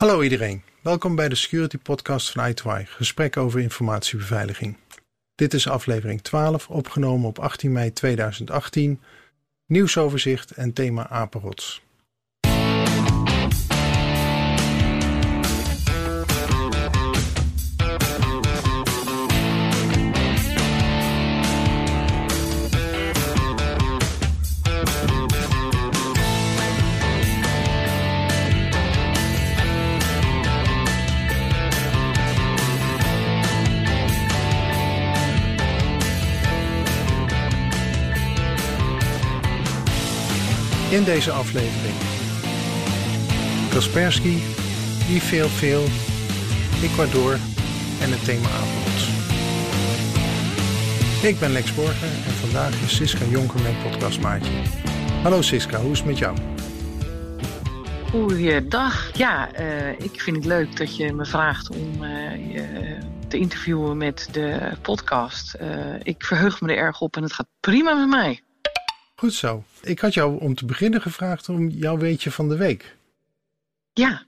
Hallo iedereen, welkom bij de Security Podcast van i gesprek over informatiebeveiliging. Dit is aflevering 12, opgenomen op 18 mei 2018, nieuwsoverzicht en thema apenrots. In deze aflevering Kaspersky, veel, Ecuador en het thema apenrots. Ik ben Lex Borger en vandaag is Siska Jonker mijn podcastmaatje. Hallo Siska, hoe is het met jou? Goeiedag. Ja, uh, ik vind het leuk dat je me vraagt om je te interviewen met de podcast. Uh, ik verheug me er erg op en het gaat prima met mij. Goed zo. Ik had jou om te beginnen gevraagd om jouw weetje van de week. Ja,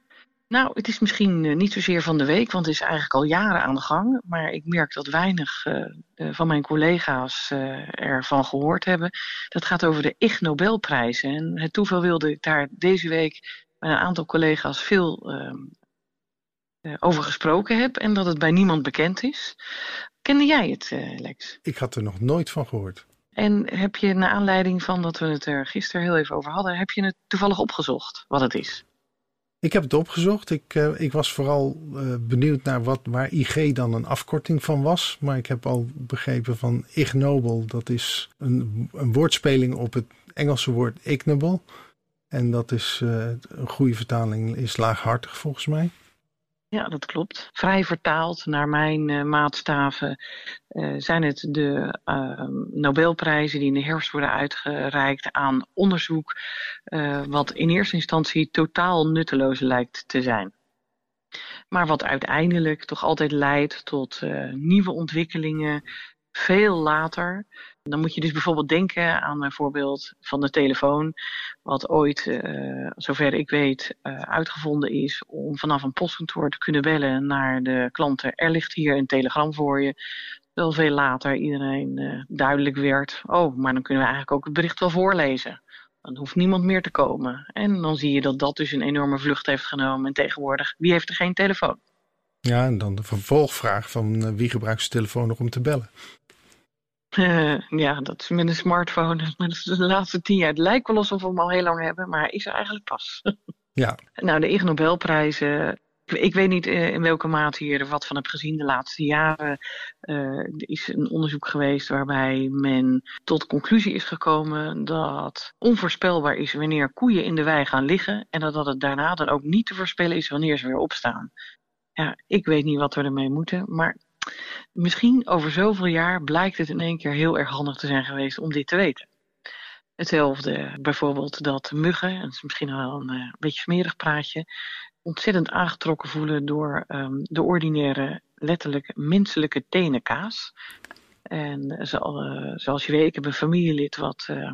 nou, het is misschien eh, niet zozeer van de week, want het is eigenlijk al jaren aan de gang. Maar ik merk dat weinig uh, van mijn collega's uh, ervan gehoord hebben. Dat gaat over de Ig Nobelprijzen. En het toeval wilde ik daar deze week met een aantal collega's veel uh, over gesproken heb. En dat het bij niemand bekend is. Kende jij het, Lex? Ik had er nog nooit van gehoord. En heb je, naar aanleiding van dat we het er gisteren heel even over hadden, heb je het toevallig opgezocht wat het is? Ik heb het opgezocht. Ik, uh, ik was vooral uh, benieuwd naar wat, waar IG dan een afkorting van was. Maar ik heb al begrepen van ignoble. Dat is een, een woordspeling op het Engelse woord ignoble. En dat is een goede vertaling, is laaghartig volgens mij. Ja, dat klopt. Vrij vertaald naar mijn uh, maatstaven uh, zijn het de uh, Nobelprijzen die in de herfst worden uitgereikt aan onderzoek uh, wat in eerste instantie totaal nutteloos lijkt te zijn. Maar wat uiteindelijk toch altijd leidt tot nieuwe ontwikkelingen veel later dan moet je dus bijvoorbeeld denken aan een voorbeeld van de telefoon, wat ooit, uh, zover ik weet, uh, uitgevonden is om vanaf een postkantoor te kunnen bellen naar de klanten. Er ligt hier een telegram voor je. Wel veel later iedereen uh, duidelijk werd, oh, maar dan kunnen we eigenlijk ook het bericht wel voorlezen. Dan hoeft niemand meer te komen. En dan zie je dat dat dus een enorme vlucht heeft genomen. En tegenwoordig, wie heeft er geen telefoon? Ja, en dan de vervolgvraag van wie gebruikt zijn telefoon nog om te bellen? Uh, ja, dat is met een smartphone. Maar dat is de laatste tien jaar. Het lijkt wel alsof we hem al heel lang hebben, maar hij is er eigenlijk pas. ja. Nou, de Ig Nobelprijzen. Ik weet niet uh, in welke mate je er wat van hebt gezien de laatste jaren. Uh, er is een onderzoek geweest waarbij men tot conclusie is gekomen dat onvoorspelbaar is wanneer koeien in de wei gaan liggen. En dat het daarna dan ook niet te voorspellen is wanneer ze weer opstaan. Ja, ik weet niet wat we ermee moeten, maar Misschien over zoveel jaar blijkt het in één keer heel erg handig te zijn geweest om dit te weten. Hetzelfde bijvoorbeeld dat muggen, dat is misschien wel een uh, beetje smerig praatje, ontzettend aangetrokken voelen door um, de ordinaire, letterlijk menselijke tenenkaas. En uh, zoals je weet, ik heb een familielid wat uh,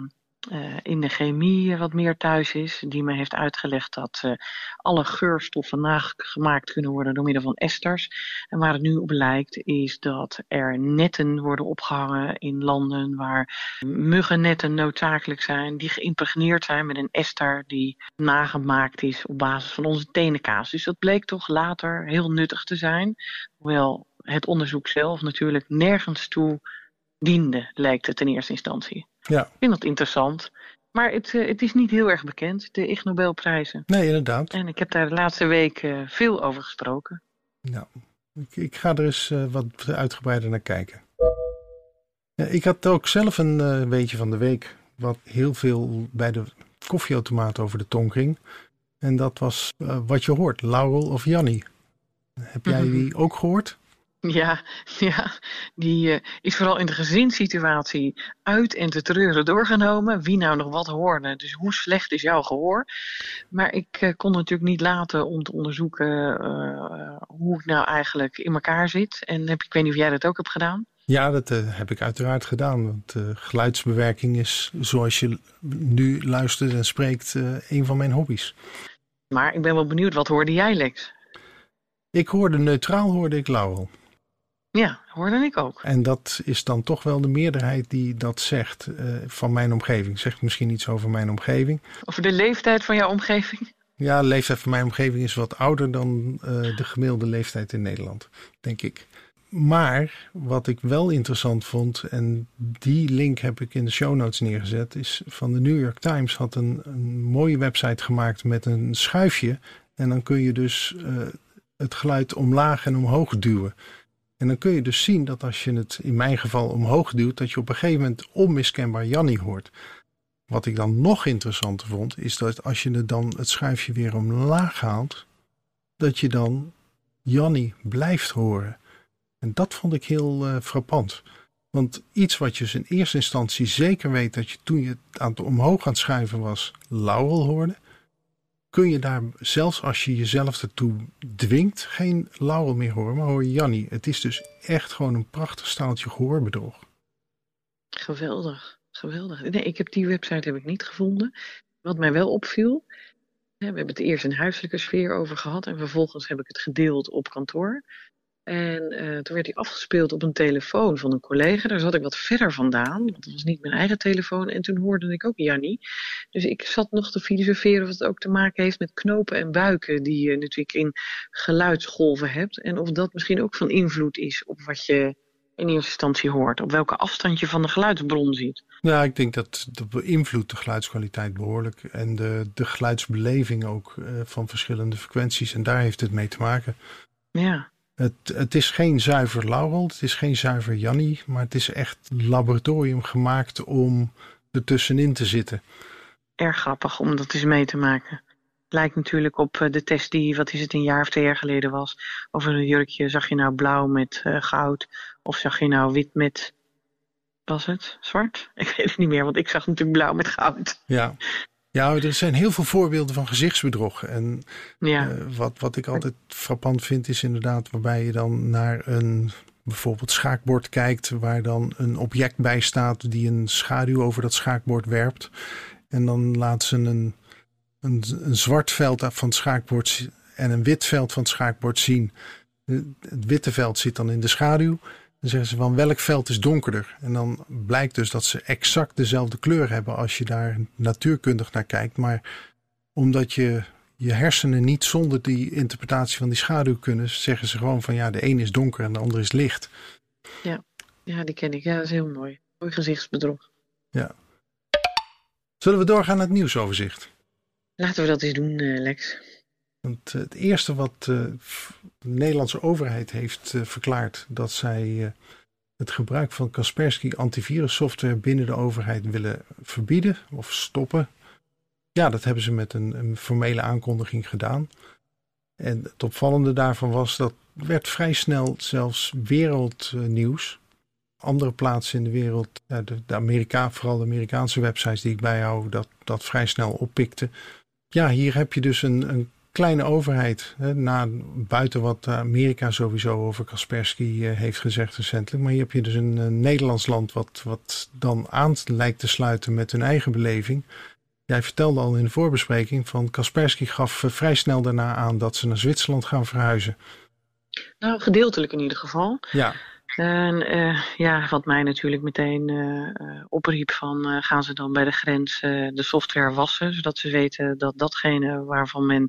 uh, in de chemie wat meer thuis is. Die me heeft uitgelegd dat uh, alle geurstoffen nagemaakt kunnen worden door middel van esters. En waar het nu op lijkt is dat er netten worden opgehangen in landen waar muggennetten noodzakelijk zijn. Die geïmpregneerd zijn met een ester die nagemaakt is op basis van onze tenenkaas. Dus dat bleek toch later heel nuttig te zijn. Hoewel het onderzoek zelf natuurlijk nergens toe diende, lijkt het in eerste instantie. Ja. Ik vind dat interessant. Maar het, uh, het is niet heel erg bekend, de Ig Nobelprijzen. Nee, inderdaad. En ik heb daar de laatste week uh, veel over gesproken. Nou, ik, ik ga er eens uh, wat uitgebreider naar kijken. Ik had ook zelf een weetje van de week, wat heel veel bij de koffieautomaat over de tong ging. En dat was wat je hoort, Laurel of Jannie. Heb jij die ook gehoord? Ja, ja die uh, is vooral in de gezinssituatie uit en te treuren doorgenomen. Wie nou nog wat hoorde, dus hoe slecht is jouw gehoor? Maar ik uh, kon natuurlijk niet laten om te onderzoeken uh, hoe het nou eigenlijk in elkaar zit. En heb, ik weet niet of jij dat ook hebt gedaan. Ja, dat heb ik uiteraard gedaan. Want geluidsbewerking is, zoals je nu luistert en spreekt, een van mijn hobby's. Maar ik ben wel benieuwd, wat hoorde jij, Lex? Ik hoorde neutraal, hoorde ik Laurel. Ja, hoorde ik ook. En dat is dan toch wel de meerderheid die dat zegt uh, van mijn omgeving. Zegt misschien iets over mijn omgeving. Over de leeftijd van jouw omgeving? Ja, de leeftijd van mijn omgeving is wat ouder dan uh, de gemiddelde leeftijd in Nederland, denk ik. Maar wat ik wel interessant vond, en die link heb ik in de show notes neergezet, is van de New York Times had een, een mooie website gemaakt met een schuifje. En dan kun je dus uh, het geluid omlaag en omhoog duwen. En dan kun je dus zien dat als je het in mijn geval omhoog duwt, dat je op een gegeven moment onmiskenbaar Jannie hoort. Wat ik dan nog interessanter vond, is dat als je het dan het schuifje weer omlaag haalt, dat je dan Jannie blijft horen. En dat vond ik heel uh, frappant. Want iets wat je dus in eerste instantie zeker weet dat je toen je het aan het omhoog aan het schuiven was, Laurel hoorde, kun je daar zelfs als je jezelf ertoe dwingt geen Laurel meer horen, maar hoor Jannie. Het is dus echt gewoon een prachtig staaltje gehoorbedrog. Geweldig, geweldig. Nee, ik heb die website heb ik niet gevonden. Wat mij wel opviel, we hebben het eerst een huiselijke sfeer over gehad en vervolgens heb ik het gedeeld op kantoor. En uh, toen werd hij afgespeeld op een telefoon van een collega. Daar zat ik wat verder vandaan, want dat was niet mijn eigen telefoon. En toen hoorde ik ook Jannie. Dus ik zat nog te filosoferen of het ook te maken heeft met knopen en buiken... die je natuurlijk in geluidsgolven hebt. En of dat misschien ook van invloed is op wat je in eerste instantie hoort. Op welke afstand je van de geluidsbron ziet. Ja, ik denk dat dat beïnvloedt de geluidskwaliteit behoorlijk. En de, de geluidsbeleving ook uh, van verschillende frequenties. En daar heeft het mee te maken. Ja. Het, het is geen zuiver Laurel, het is geen zuiver Jannie, maar het is echt laboratorium gemaakt om ertussenin te zitten. Erg grappig om dat eens mee te maken. Lijkt natuurlijk op de test die, wat is het, een jaar of twee jaar geleden was. Over een jurkje, zag je nou blauw met uh, goud of zag je nou wit met, was het, zwart? Ik weet het niet meer, want ik zag natuurlijk blauw met goud. Ja, ja, er zijn heel veel voorbeelden van gezichtsbedrog. En ja. uh, wat, wat ik altijd frappant vind is inderdaad waarbij je dan naar een bijvoorbeeld schaakbord kijkt, waar dan een object bij staat die een schaduw over dat schaakbord werpt. En dan laat ze een, een, een zwart veld van het schaakbord en een wit veld van het schaakbord zien. Het witte veld zit dan in de schaduw dan zeggen ze van welk veld is donkerder. En dan blijkt dus dat ze exact dezelfde kleur hebben als je daar natuurkundig naar kijkt. Maar omdat je je hersenen niet zonder die interpretatie van die schaduw kunnen, zeggen ze gewoon van ja, de een is donker en de ander is licht. Ja, ja die ken ik. Ja, dat is heel mooi. Mooi gezichtsbedrog. Ja. Zullen we doorgaan naar het nieuwsoverzicht? Laten we dat eens doen, eh, Lex. Want het eerste wat eh, de Nederlandse overheid heeft eh, verklaard dat zij eh, het gebruik van Kaspersky antivirussoftware binnen de overheid willen verbieden of stoppen. Ja, dat hebben ze met een, een formele aankondiging gedaan. En het opvallende daarvan was dat werd vrij snel zelfs wereldnieuws. Andere plaatsen in de wereld, de, de Amerika, vooral de Amerikaanse websites die ik bijhoud, dat, dat vrij snel oppikte. Ja, hier heb je dus een, een kleine overheid. Hè, na, buiten wat Amerika sowieso over Kaspersky eh, heeft gezegd recentelijk. Maar hier heb je dus een, Nederlands land wat, wat dan aan lijkt te sluiten met hun eigen beleving. Jij vertelde al in de voorbespreking van Kaspersky gaf eh, vrij snel daarna aan dat ze naar Zwitserland gaan verhuizen. Nou, gedeeltelijk in ieder geval. Ja. En uh, ja, wat mij natuurlijk meteen uh, opriep van gaan ze dan bij de grens de software wassen, zodat ze weten dat datgene waarvan men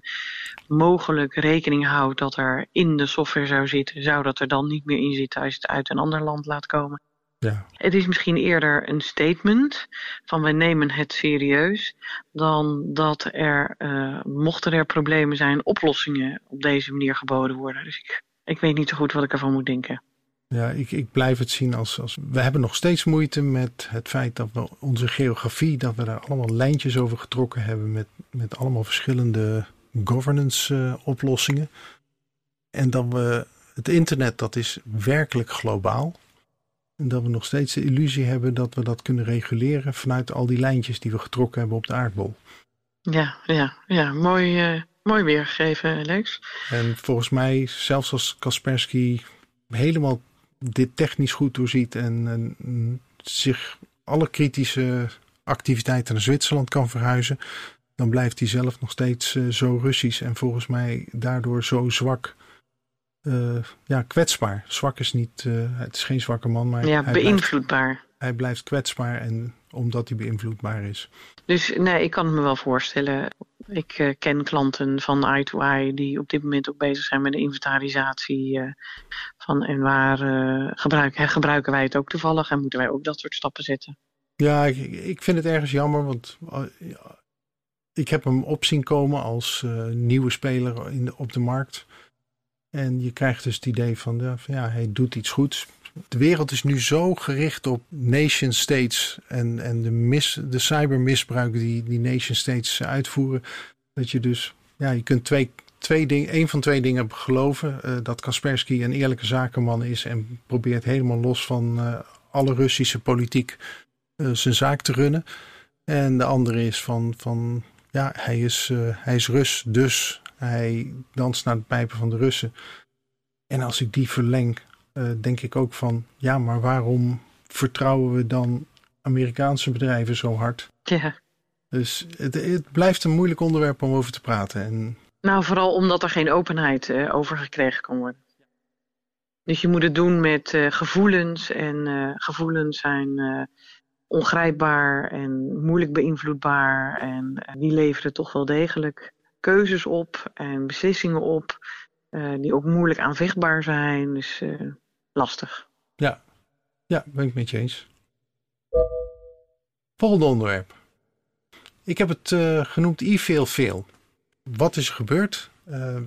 mogelijk rekening houdt dat er in de software zou zitten, zou dat er dan niet meer in zitten als je het uit een ander land laat komen. Ja. Het is misschien eerder een statement van wij nemen het serieus, dan dat er, mochten er problemen zijn, oplossingen op deze manier geboden worden. Dus ik, ik weet niet zo goed wat ik ervan moet denken. Ja, ik, ik blijf het zien als, als. We hebben nog steeds moeite met het feit dat we onze geografie, dat we daar allemaal lijntjes over getrokken hebben met, met allemaal verschillende governance uh, oplossingen. En dat we het internet, dat is werkelijk globaal. En dat we nog steeds de illusie hebben dat we dat kunnen reguleren vanuit al die lijntjes die we getrokken hebben op de aardbol. Ja, ja, ja, mooi, uh, mooi weergegeven, Lex. En volgens mij, zelfs als Kaspersky helemaal dit technisch goed doorziet en, en zich alle kritische activiteiten naar Zwitserland kan verhuizen, dan blijft hij zelf nog steeds zo Russisch en volgens mij daardoor zo zwak. ja, kwetsbaar. Zwak is niet, het is geen zwakke man, maar. Ja, beïnvloedbaar. Hij blijft kwetsbaar en omdat hij beïnvloedbaar is. Dus nee, ik kan het me wel voorstellen. Ik uh, ken klanten van Eye to Eye die op dit moment ook bezig zijn met de inventarisatie uh, van en waar uh, gebruik, gebruiken wij het ook toevallig en moeten wij ook dat soort stappen zetten. Ja, ik, ik vind het ergens jammer, want ik heb hem op zien komen als nieuwe speler in de, op de markt. En je krijgt dus het idee van, van ja, hij doet iets goeds de wereld is nu zo gericht op nation states en, en de, mis, de cybermisbruik die die nation states uitvoeren. Dat je dus, ja, je kunt twee, twee dingen, één van twee dingen geloven. Uh, dat Kaspersky een eerlijke zakenman is en probeert helemaal los van uh, alle Russische politiek uh, zijn zaak te runnen. En de andere is van, van ja, hij is, hij is Rus, dus hij danst naar de pijpen van de Russen. En als ik die verleng uh, denk ik ook van, ja, maar waarom vertrouwen we dan Amerikaanse bedrijven zo hard? Ja. Dus het, het blijft een moeilijk onderwerp om over te praten. En... Nou, vooral omdat er geen openheid uh, over gekregen kan worden. Dus je moet het doen met uh, gevoelens en gevoelens zijn ongrijpbaar en moeilijk beïnvloedbaar en die leveren toch wel degelijk keuzes op en beslissingen op uh, die ook moeilijk aanvechtbaar zijn. Dus uh, lastig. Ja. ja, ben ik met je eens. Volgende onderwerp. Ik heb het uh, genoemd fail. Wat is er gebeurd?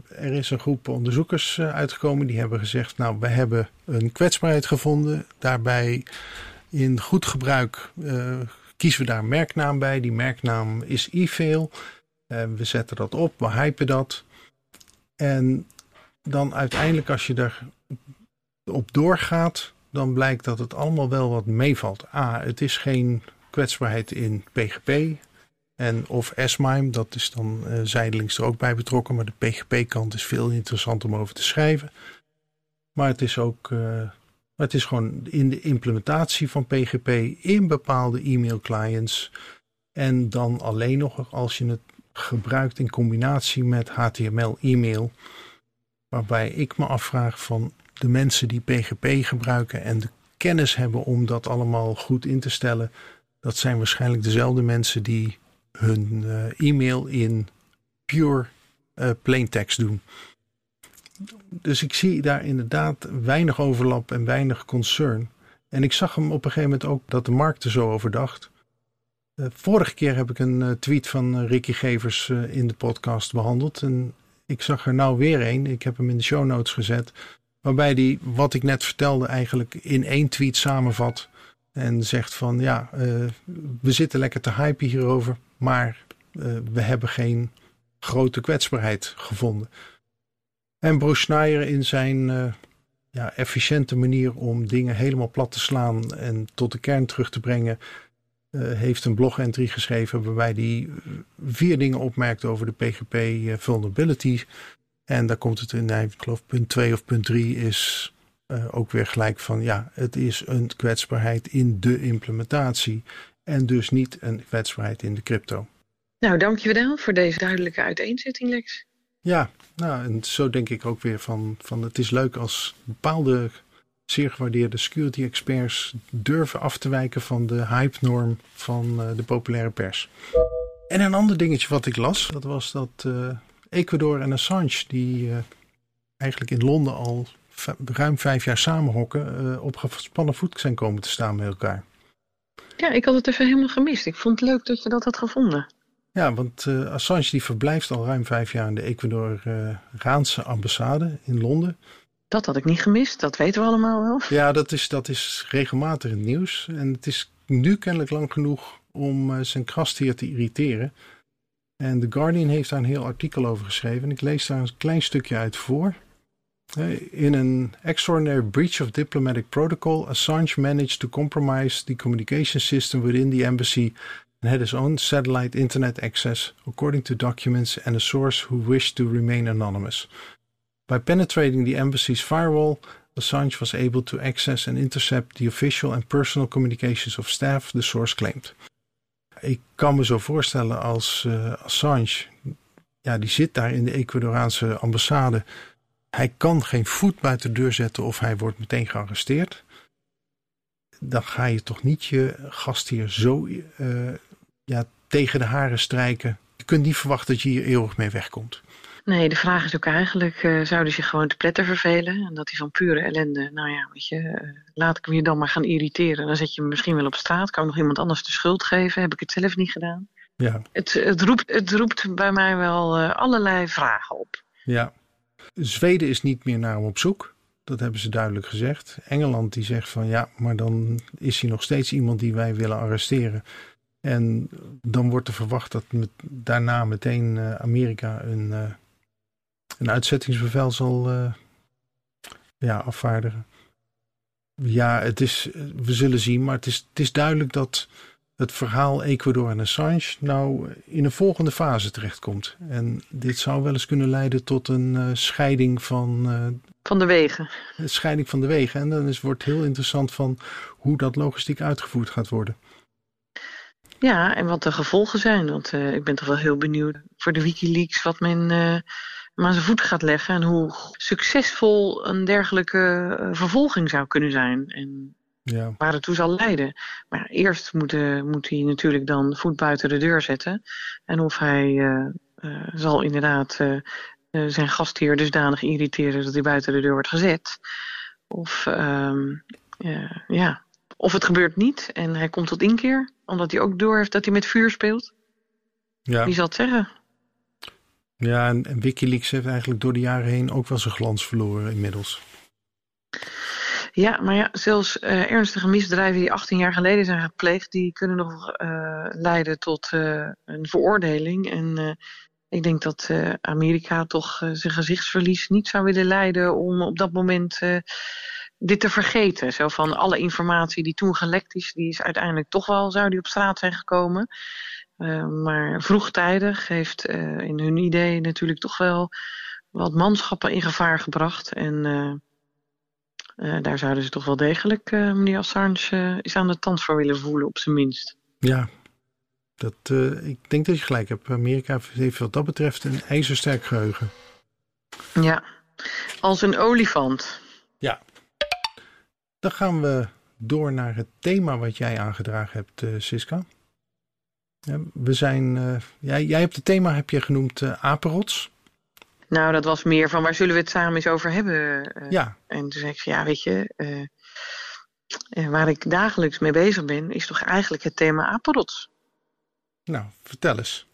er is een groep onderzoekers uitgekomen die hebben gezegd: Nou, we hebben een kwetsbaarheid gevonden. Daarbij in goed gebruik kiezen we daar een merknaam bij. Die merknaam is e-fail. we zetten dat op, we hypen dat. En dan uiteindelijk als je er op doorgaat, dan blijkt dat het allemaal wel wat meevalt. A, het is geen kwetsbaarheid in PGP. En of S-MIME, dat is dan uh, zijdelings er ook bij betrokken. Maar de PGP-kant is veel interessanter om over te schrijven. Maar het is ook, uh, het is gewoon in de implementatie van PGP in bepaalde e-mail clients. En dan alleen nog als je het gebruikt in combinatie met HTML-e-mail. Waarbij ik me afvraag van de mensen die PGP gebruiken en de kennis hebben om dat allemaal goed in te stellen. Dat zijn waarschijnlijk dezelfde mensen die hun uh, e-mail in pure plaintext doen. Dus ik zie daar inderdaad weinig overlap en weinig concern. En ik zag hem op een gegeven moment ook dat de markt er zo over dacht. Uh, vorige keer heb ik een tweet van Ricky Gevers in de podcast behandeld. En ik zag er nou weer een. Ik heb hem in de show notes gezet. Waarbij die wat ik net vertelde eigenlijk in één tweet samenvat. En zegt van ja, uh, we zitten lekker te hypen hierover. Maar uh, we hebben geen grote kwetsbaarheid gevonden. En Bruce Schneier in zijn uh, ja, efficiënte manier om dingen helemaal plat te slaan en tot de kern terug te brengen. Uh, heeft een blog-entry geschreven waarbij hij vier dingen opmerkt over de PGP uh, vulnerability. En daar komt het in, ik geloof punt 2 of punt 3 is uh, ook weer gelijk van ja, het is een kwetsbaarheid in de implementatie en dus niet een kwetsbaarheid in de crypto. Nou, dankjewel voor deze duidelijke uiteenzetting, Lex. Ja, nou, en zo denk ik ook weer van, van het is leuk als bepaalde zeer gewaardeerde security experts durven af te wijken van de hype-norm van uh, de populaire pers. En een ander dingetje wat ik las, dat was dat uh, Ecuador en Assange, die uh, eigenlijk in Londen al ruim vijf jaar samenhokken, op gespannen voet zijn komen te staan met elkaar. Ja, ik had het even helemaal gemist. Ik vond het leuk dat je dat had gevonden. Ja, want Assange die verblijft al ruim vijf jaar in de Ecuadoriaanse ambassade in Londen. Dat had ik niet gemist, dat weten we allemaal wel. Ja, dat is, dat is regelmatig nieuws. En het is nu kennelijk lang genoeg om uh, zijn hier te irriteren. En The Guardian heeft daar een heel artikel over geschreven. En ik lees daar een klein stukje uit voor. In an extraordinary breach of diplomatic protocol, Assange managed to compromise the communication system within the embassy and had his own satellite internet access, according to documents and a source who wished to remain anonymous. By penetrating the embassy's firewall, Assange was able to access and intercept the official and personal communications of staff, the source claimed. ik kan me zo voorstellen als uh, Assange, ja, die zit daar in de Ecuadoraanse ambassade. Hij kan geen voet buiten de deur zetten of hij wordt meteen gearresteerd. Dan ga je toch niet je gast hier zo uh, ja, tegen de haren strijken. Je kunt niet verwachten dat je hier eeuwig mee wegkomt. Nee, de vraag is ook eigenlijk, uh, zouden zich gewoon te pletter vervelen? En dat hij van pure ellende, nou ja, weet je, uh, laat ik me hier dan maar gaan irriteren. Dan zet je me misschien wel op straat. Kan ik nog iemand anders de schuld geven? Heb ik het zelf niet gedaan? Ja. Het, het, roept, het roept bij mij wel uh, allerlei vragen op. Ja. Zweden is niet meer naar hem op zoek. Dat hebben ze duidelijk gezegd. Engeland die zegt van ja, maar dan is hij nog steeds iemand die wij willen arresteren. En dan wordt er verwacht dat met, daarna meteen Amerika een een uitzettingsbevel zal uh, ja, afvaardigen. Ja, het is, we zullen zien, maar het is, het is duidelijk dat het verhaal Ecuador en Assange nou in een volgende fase terechtkomt. En dit zou wel eens kunnen leiden tot een uh, scheiding van... Uh, van de wegen. Een scheiding van de wegen. En dan is, wordt heel interessant van hoe dat logistiek uitgevoerd gaat worden. Ja, en wat de gevolgen zijn. Want uh, ik ben toch wel heel benieuwd voor de Wikileaks wat men maar aan zijn voet gaat leggen. En hoe succesvol een dergelijke uh, vervolging zou kunnen zijn. En ja. waar het toe zal leiden. Maar eerst moet, uh, moet hij natuurlijk dan voet buiten de deur zetten. En of hij uh, zal inderdaad zijn gastheer dusdanig irriteren dat hij buiten de deur wordt gezet. Of, ehm, ja. of het gebeurt niet en hij komt tot inkeer. Omdat hij ook door heeft dat hij met vuur speelt. Ja. Wie zal het zeggen? Ja, en, Wikileaks heeft eigenlijk door de jaren heen ook wel zijn glans verloren inmiddels. Ja, maar ja, zelfs uh, ernstige misdrijven die 18 jaar geleden zijn gepleegd, die kunnen nog uh, leiden tot uh, een veroordeling. En ik denk dat Amerika toch zijn gezichtsverlies niet zou willen leiden om op dat moment dit te vergeten. Zo van alle informatie die toen gelekt is, die is uiteindelijk toch wel, zou die op straat zijn gekomen. Uh, maar vroegtijdig heeft uh, in hun idee natuurlijk toch wel wat manschappen in gevaar gebracht. En uh, daar zouden ze toch wel degelijk meneer Assange is aan de tand voor willen voelen, op zijn minst. Ja, dat, ik denk dat je gelijk hebt. Amerika heeft wat dat betreft een ijzersterk geheugen. Ja, als een olifant. Ja. Dan gaan we door naar het thema wat jij aangedragen hebt, Siska. We zijn, uh, jij, jij hebt het thema heb je genoemd uh, apenrots. Nou, dat was meer van waar zullen we het samen eens over hebben? Uh, ja. En toen zei ik ja, weet je, waar ik dagelijks mee bezig ben, is toch eigenlijk het thema apenrots. Nou, vertel eens.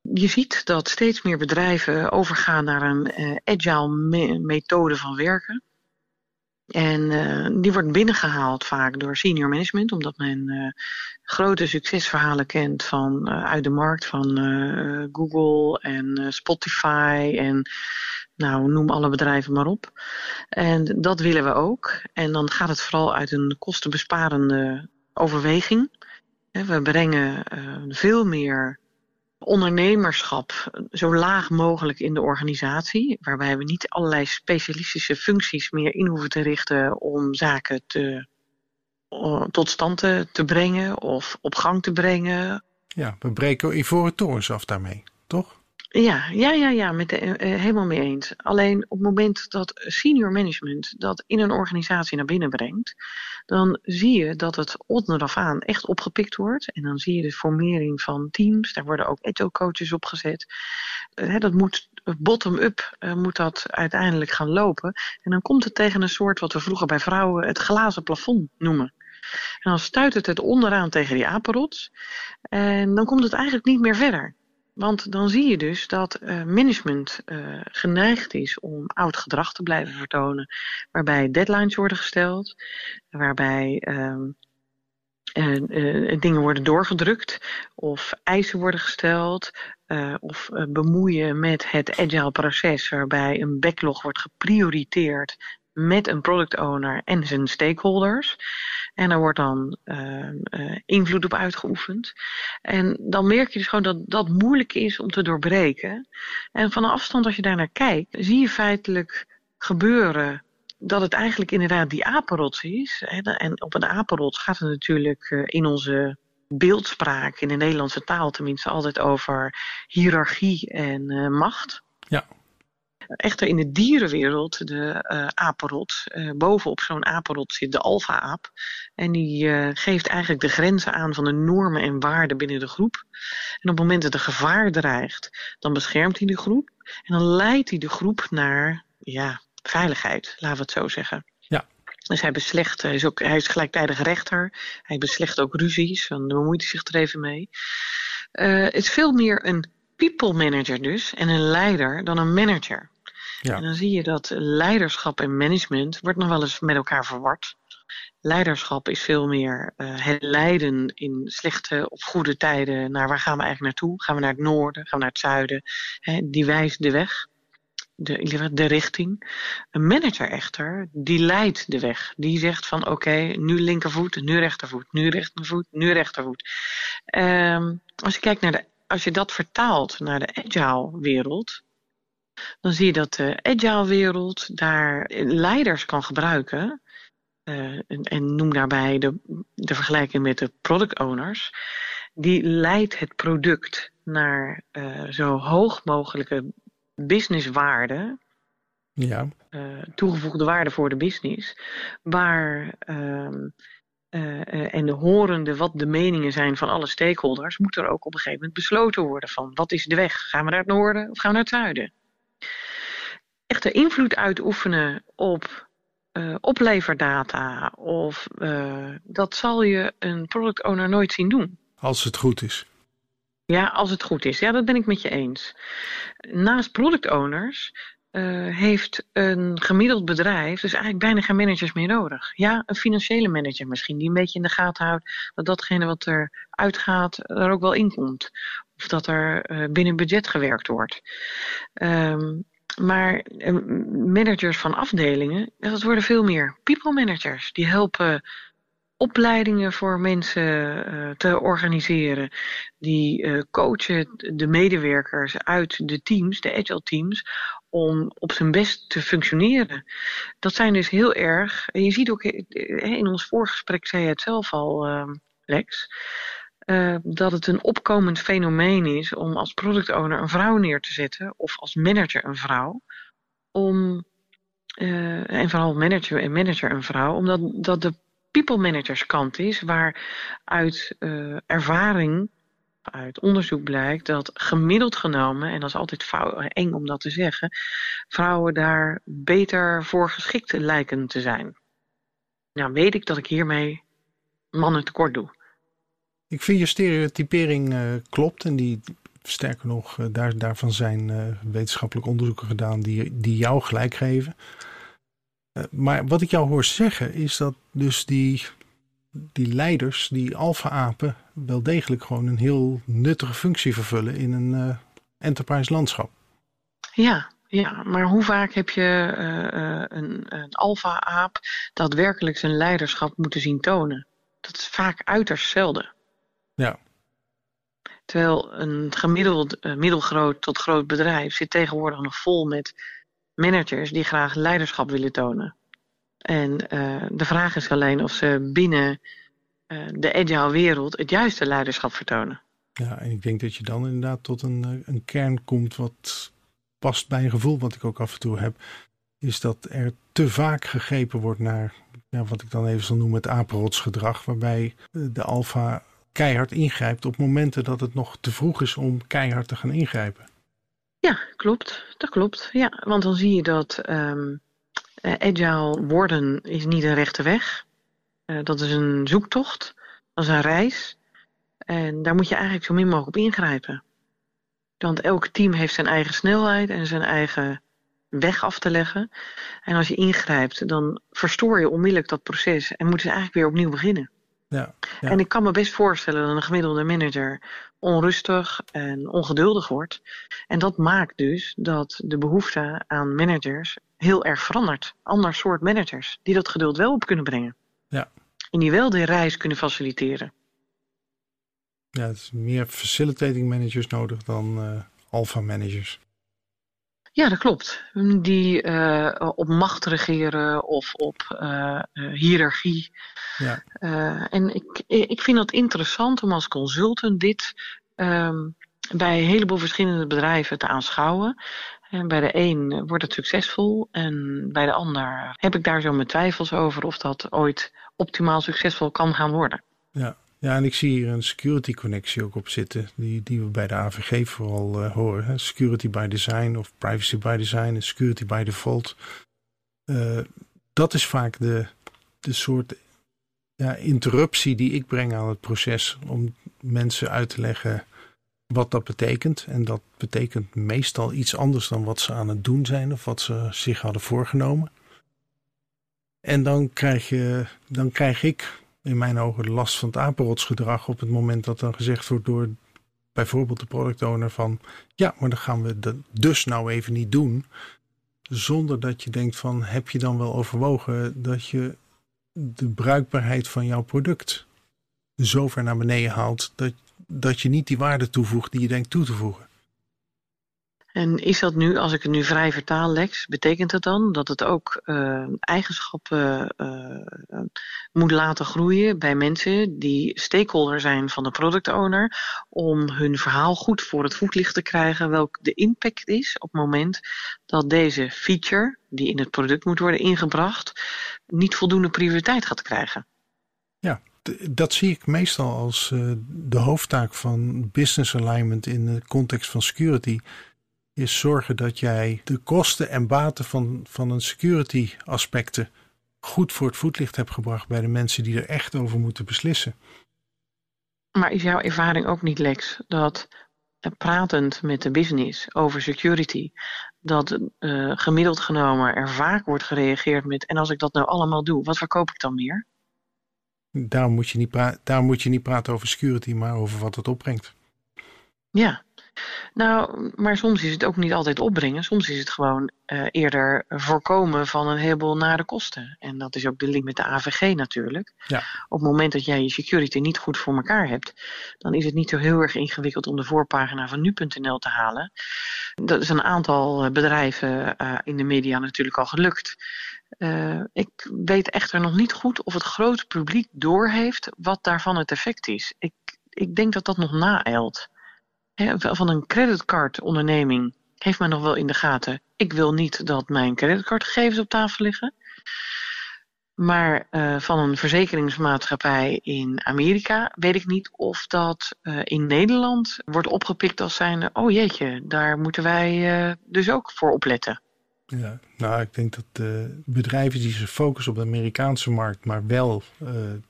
Je ziet dat steeds meer bedrijven overgaan naar een agile me methode van werken. En uh, die wordt binnengehaald vaak door senior management, omdat men uh, grote succesverhalen kent van uh, uit de markt van Google en Spotify en nou noem alle bedrijven maar op. En dat willen we ook. En dan gaat het vooral uit een kostenbesparende overweging. We brengen veel meer ondernemerschap zo laag mogelijk in de organisatie, waarbij we niet allerlei specialistische functies meer in hoeven te richten om zaken te, tot stand te, te brengen of op gang te brengen. Ja, we breken ivoren torens af daarmee, toch? Ja, ja, ja, ja met de, uh, helemaal mee eens. Alleen op het moment dat senior management dat in een organisatie naar binnen brengt, dan zie je dat het onderaf aan echt opgepikt wordt. En dan zie je de formering van teams. Daar worden ook agile coaches opgezet. Uh, dat moet bottom-up moet dat uiteindelijk gaan lopen. En dan komt het tegen een soort wat we vroeger bij vrouwen het glazen plafond noemen. En dan stuit het het onderaan tegen die apenrots. En dan komt het eigenlijk niet meer verder. Want dan zie je dus dat uh, management uh, geneigd is om oud gedrag te blijven vertonen, waarbij deadlines worden gesteld, waarbij uh, dingen worden doorgedrukt of eisen worden gesteld of bemoeien met het agile proces, waarbij een backlog wordt geprioriteerd met een product owner en zijn stakeholders. En daar wordt dan uh, uh, invloed op uitgeoefend. En dan merk je dus gewoon dat dat moeilijk is om te doorbreken. En van afstand als je daar naar kijkt, zie je feitelijk gebeuren dat het eigenlijk inderdaad die apenrots is. En op een apenrots gaat het natuurlijk uh, in onze beeldspraak in de Nederlandse taal tenminste altijd over hiërarchie en uh, macht. Ja. Echter in de dierenwereld, de uh, apenrot, uh, bovenop zo'n apenrot zit de alfa-aap. En die uh, geeft eigenlijk de grenzen aan van de normen en waarden binnen de groep. En op het moment dat er gevaar dreigt, dan beschermt hij de groep. En dan leidt hij de groep naar ja, veiligheid, laten we het zo zeggen. Ja. Dus hij beslecht, hij is, ook, hij is gelijktijdig rechter. Hij beslecht ook ruzies, dan bemoeit hij zich er even mee. het is veel meer een people manager dus en een leider dan een manager. Ja. En dan zie je dat leiderschap en management wordt nog wel eens met elkaar verward. Leiderschap is veel meer uh, het leiden in slechte of goede tijden naar waar gaan we eigenlijk naartoe? Gaan we naar het noorden? Gaan we naar het zuiden? Die wijst de weg, de, de richting. Een manager echter, die leidt de weg. Die zegt van oké, nu linkervoet, nu rechtervoet, nu rechtervoet, nu rechtervoet. Um, als je kijkt naar de, als je dat vertaalt naar de agile wereld, dan zie je dat de agile wereld daar leiders kan gebruiken. Uh, en, en, noem daarbij de, de vergelijking met de product owners. Die leidt het product naar uh, zo hoog mogelijke businesswaarde. Ja. Uh, toegevoegde waarde voor de business. Waar ehm, en de horende wat de meningen zijn van alle stakeholders, moet er ook op een gegeven moment besloten worden van wat is de weg? Gaan we naar het noorden of gaan we naar het zuiden? Echte invloed uitoefenen op uh, opleverdata of uh, dat zal je een product owner nooit zien doen. Als het goed is. Ja, als het goed is. Ja, dat ben ik met je eens. Naast product owners uh, heeft een gemiddeld bedrijf dus eigenlijk bijna geen managers meer nodig. Ja, een financiële manager misschien, die een beetje in de gaten houdt dat datgene wat er uitgaat er ook wel in komt. Of dat er uh, binnen budget gewerkt wordt. Um, maar eh, managers van afdelingen, dat worden veel meer people managers. Die helpen opleidingen voor mensen uh, te organiseren. Die uh, coachen de medewerkers uit de teams, de agile teams, om op zijn best te functioneren. Dat zijn dus heel erg, je ziet ook in ons voorgesprek, zei je het zelf al, uh, Lex, uh, dat het een opkomend fenomeen is om als product owner een vrouw neer te zetten of als manager een vrouw. Om, uh, en vooral manager en manager een vrouw, omdat dat de people managers kant is, waar uit uh, ervaring, uit onderzoek blijkt dat gemiddeld genomen, en dat is altijd eng om dat te zeggen, vrouwen daar beter voor geschikt lijken te zijn. Nou weet ik dat ik hiermee mannen tekort doe. Ik vind je stereotypering uh, klopt en die, sterker nog, uh, daar, daarvan zijn uh, wetenschappelijk onderzoeken gedaan die, die jou gelijk geven. maar wat ik jou hoor zeggen is dat dus die, die leiders, die alfa-apen, wel degelijk gewoon een heel nuttige functie vervullen in een enterprise landschap. Ja, ja, maar hoe vaak heb je een, een alfa-aap daadwerkelijk zijn leiderschap moeten zien tonen? Dat is vaak uiterst zelden. Ja. Terwijl een gemiddeld uh, middelgroot tot groot bedrijf zit tegenwoordig nog vol met managers die graag leiderschap willen tonen. En uh, de vraag is alleen of ze binnen uh, de agile wereld het juiste leiderschap vertonen. Ja, en ik denk dat je dan inderdaad tot een, een kern komt wat past bij een gevoel wat ik ook af en toe heb. Is dat er te vaak gegrepen wordt naar ja, wat ik dan even zal noemen het apenrotsgedrag. Waarbij de alfa keihard ingrijpt op momenten dat het nog te vroeg is om keihard te gaan ingrijpen. Ja, klopt. Dat klopt. Ja, want dan zie je dat um, agile worden is niet een rechte weg. Uh, dat is een zoektocht. Dat is een reis. En daar moet je eigenlijk zo min mogelijk op ingrijpen. Want elk team heeft zijn eigen snelheid en zijn eigen weg af te leggen. En als je ingrijpt, dan verstoor je onmiddellijk dat proces en moeten ze eigenlijk weer opnieuw beginnen. Ja, ja. En ik kan me best voorstellen dat een gemiddelde manager onrustig en ongeduldig wordt. En dat maakt dus dat de behoefte aan managers heel erg verandert. Ander soort managers die dat geduld wel op kunnen brengen. Ja. En die wel de reis kunnen faciliteren. Ja, het is meer facilitating managers nodig dan uh, alpha managers. Ja, dat klopt. Die uh, op macht regeren of op uh, hiërarchie. Ja. en ik, ik vind dat interessant om als consultant dit um, bij een heleboel verschillende bedrijven te aanschouwen. En bij de een wordt het succesvol en bij de ander heb ik daar zo mijn twijfels over of dat ooit optimaal succesvol kan gaan worden. Ja, ja, en ik zie hier een security connectie ook op zitten, die, die we bij de AVG vooral uh, horen. Hè? Security by design of privacy by design en security by default. Uh, dat is vaak de, de soort ja, interruptie die ik breng aan het proces om mensen uit te leggen wat dat betekent. En dat betekent meestal iets anders dan wat ze aan het doen zijn of wat ze zich hadden voorgenomen. En dan krijg, je, dan krijg ik in mijn ogen last van het apenrotsgedrag op het moment dat dan gezegd wordt door bijvoorbeeld de product owner van ja, maar dan gaan we dat dus nou even niet doen. Zonder dat je denkt van heb je dan wel overwogen dat je de bruikbaarheid van jouw product zo ver naar beneden haalt dat, dat je niet die waarde toevoegt die je denkt toe te voegen. En is dat nu, als ik het nu vrij vertaal, Lex, betekent dat dan dat het ook uh, eigenschappen uh, moet laten groeien bij mensen die stakeholder zijn van de product owner, om hun verhaal goed voor het voetlicht te krijgen, welk de impact is op het moment dat deze feature, die in het product moet worden ingebracht, niet voldoende prioriteit gaat krijgen? Ja, dat zie ik meestal als de hoofdtaak van business alignment in de context van security is zorgen dat jij de kosten en baten van, van een security aspecten goed voor het voetlicht hebt gebracht bij de mensen die er echt over moeten beslissen. Maar is jouw ervaring ook niet, Lex, dat eh, pratend met de business over security, dat uh, gemiddeld genomen er vaak wordt gereageerd met: en als ik dat nou allemaal doe, wat verkoop ik dan meer? Daar moet je niet, daar moet je niet praten over security, maar over wat het opbrengt. Ja, nou, maar soms is het ook niet altijd opbrengen. Soms is het gewoon uh, eerder voorkomen van een heleboel nare kosten. En dat is ook de link met de AVG natuurlijk. Ja. Op het moment dat jij je security niet goed voor elkaar hebt, dan is het niet zo heel erg ingewikkeld om de voorpagina van nu.nl te halen. Dat is een aantal bedrijven uh, in de media natuurlijk al gelukt. Uh, ik weet echter nog niet goed of het grote publiek doorheeft wat daarvan het effect is. Ik, ik denk dat dat nog naeilt van een creditcardonderneming heeft men nog wel in de gaten. Ik wil niet dat mijn creditcardgegevens op tafel liggen. Maar uh, van een verzekeringsmaatschappij in Amerika weet ik niet of dat uh, in Nederland wordt opgepikt als zijn. Oh jeetje, daar moeten wij uh, dus ook voor opletten. Ja, nou, ik denk dat bedrijven die zich focussen op de Amerikaanse markt, maar wel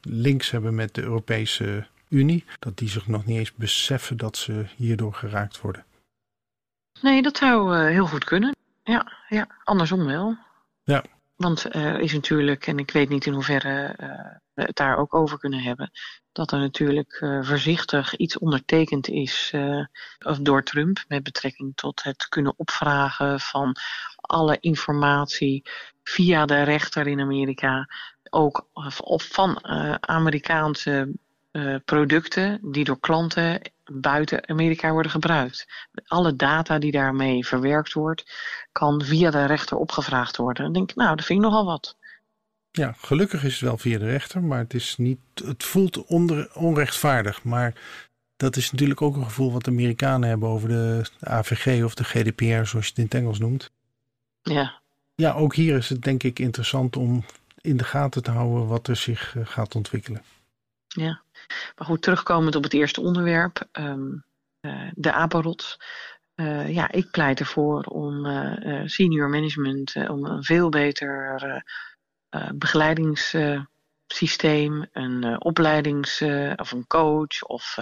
links hebben met de Europese Unie, dat die zich nog niet eens beseffen dat ze hierdoor geraakt worden. Nee, dat zou uh, heel goed kunnen. Ja, ja, andersom wel. Ja. Want er is natuurlijk, en ik weet niet in hoeverre uh, we het daar ook over kunnen hebben, dat er natuurlijk uh, voorzichtig iets ondertekend is of door Trump met betrekking tot het kunnen opvragen van alle informatie via de rechter in Amerika, ook of van Amerikaanse uh, producten die door klanten buiten Amerika worden gebruikt. Alle data die daarmee verwerkt wordt, kan via de rechter opgevraagd worden. Dan denk ik, nou, dat vind ik nogal wat. Ja, gelukkig is het wel via de rechter, maar het, is niet, het voelt onder, onrechtvaardig. Maar dat is natuurlijk ook een gevoel wat de Amerikanen hebben over de AVG of de GDPR, zoals je het in het Engels noemt. Ja. Ja, ook hier is het denk ik interessant om in de gaten te houden wat er zich eh, gaat ontwikkelen. Ja. Maar goed, terugkomend op het eerste onderwerp, um, uh, de apenrots. Uh, ja, ik pleit ervoor om uh, senior management, om een veel beter begeleidingssysteem, een opleidings- of een coach of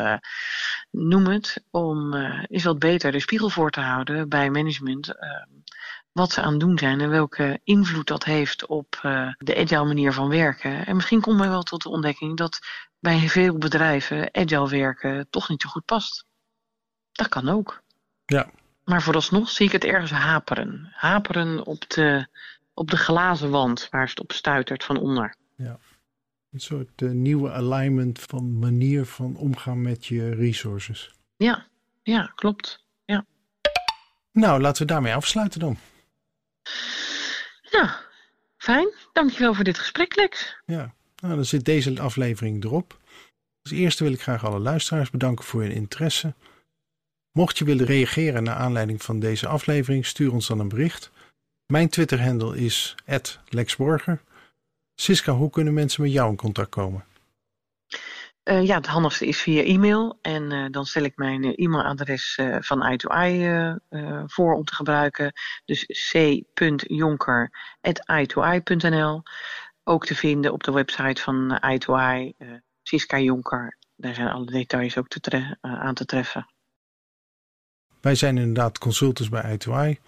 noem het, om is wat beter de spiegel voor te houden bij management ehm, wat ze aan het doen zijn en welke invloed dat heeft op uh, de agile manier van werken. En misschien komt men wel tot de ontdekking dat bij veel bedrijven agile werken toch niet zo goed past. Dat kan ook. Ja. Maar vooralsnog zie ik het ergens haperen. Haperen op de, op de glazen wand waar het op stuitert van onder. Ja. Een soort uh, nieuwe alignment van manier van omgaan met je resources. Ja, ja klopt. Ja. Nou, laten we daarmee afsluiten dan. Ja, fijn. Dankjewel voor dit gesprek, Lex. Ja, nou, dan zit deze aflevering erop. Als eerste wil ik graag alle luisteraars bedanken voor hun interesse. Mocht je willen reageren naar aanleiding van deze aflevering, stuur ons dan een bericht. Mijn Twitter-handle is @lexborger. Siska, hoe kunnen mensen met jou in contact komen? Uh, ja, het handigste is via e-mail. En uh, dan stel ik mijn uh, e-mailadres van i2i voor om te gebruiken. Dus c.jonker.i2i.nl. Ook te vinden op de website van i2i, Siska Jonker. Daar zijn alle details ook te aan te treffen. Wij zijn inderdaad consultants bij i2i.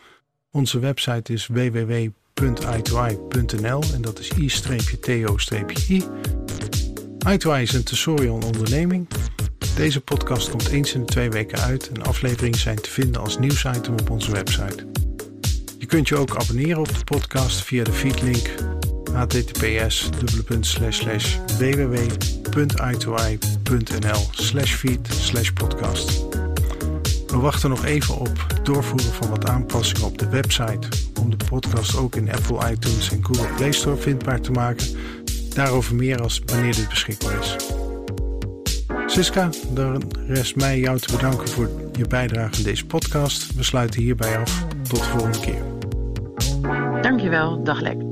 Onze website is www.i2i.nl en dat is i-to-i. I2i is een onderneming. Deze podcast komt eens in twee weken uit en afleveringen zijn te vinden als nieuwsitem op onze website. Je kunt je ook abonneren op de podcast via de feedlink https www.i2i.nl feed podcast. We wachten nog even op doorvoeren van wat aanpassingen op de website om de podcast ook in Apple iTunes en Google Play Store vindbaar te maken. Daarover meer als wanneer dit beschikbaar is. Siska, dan rest mij jou te bedanken voor je bijdrage in deze podcast. We sluiten hierbij af. Tot de volgende keer. Dankjewel. Dag Lex.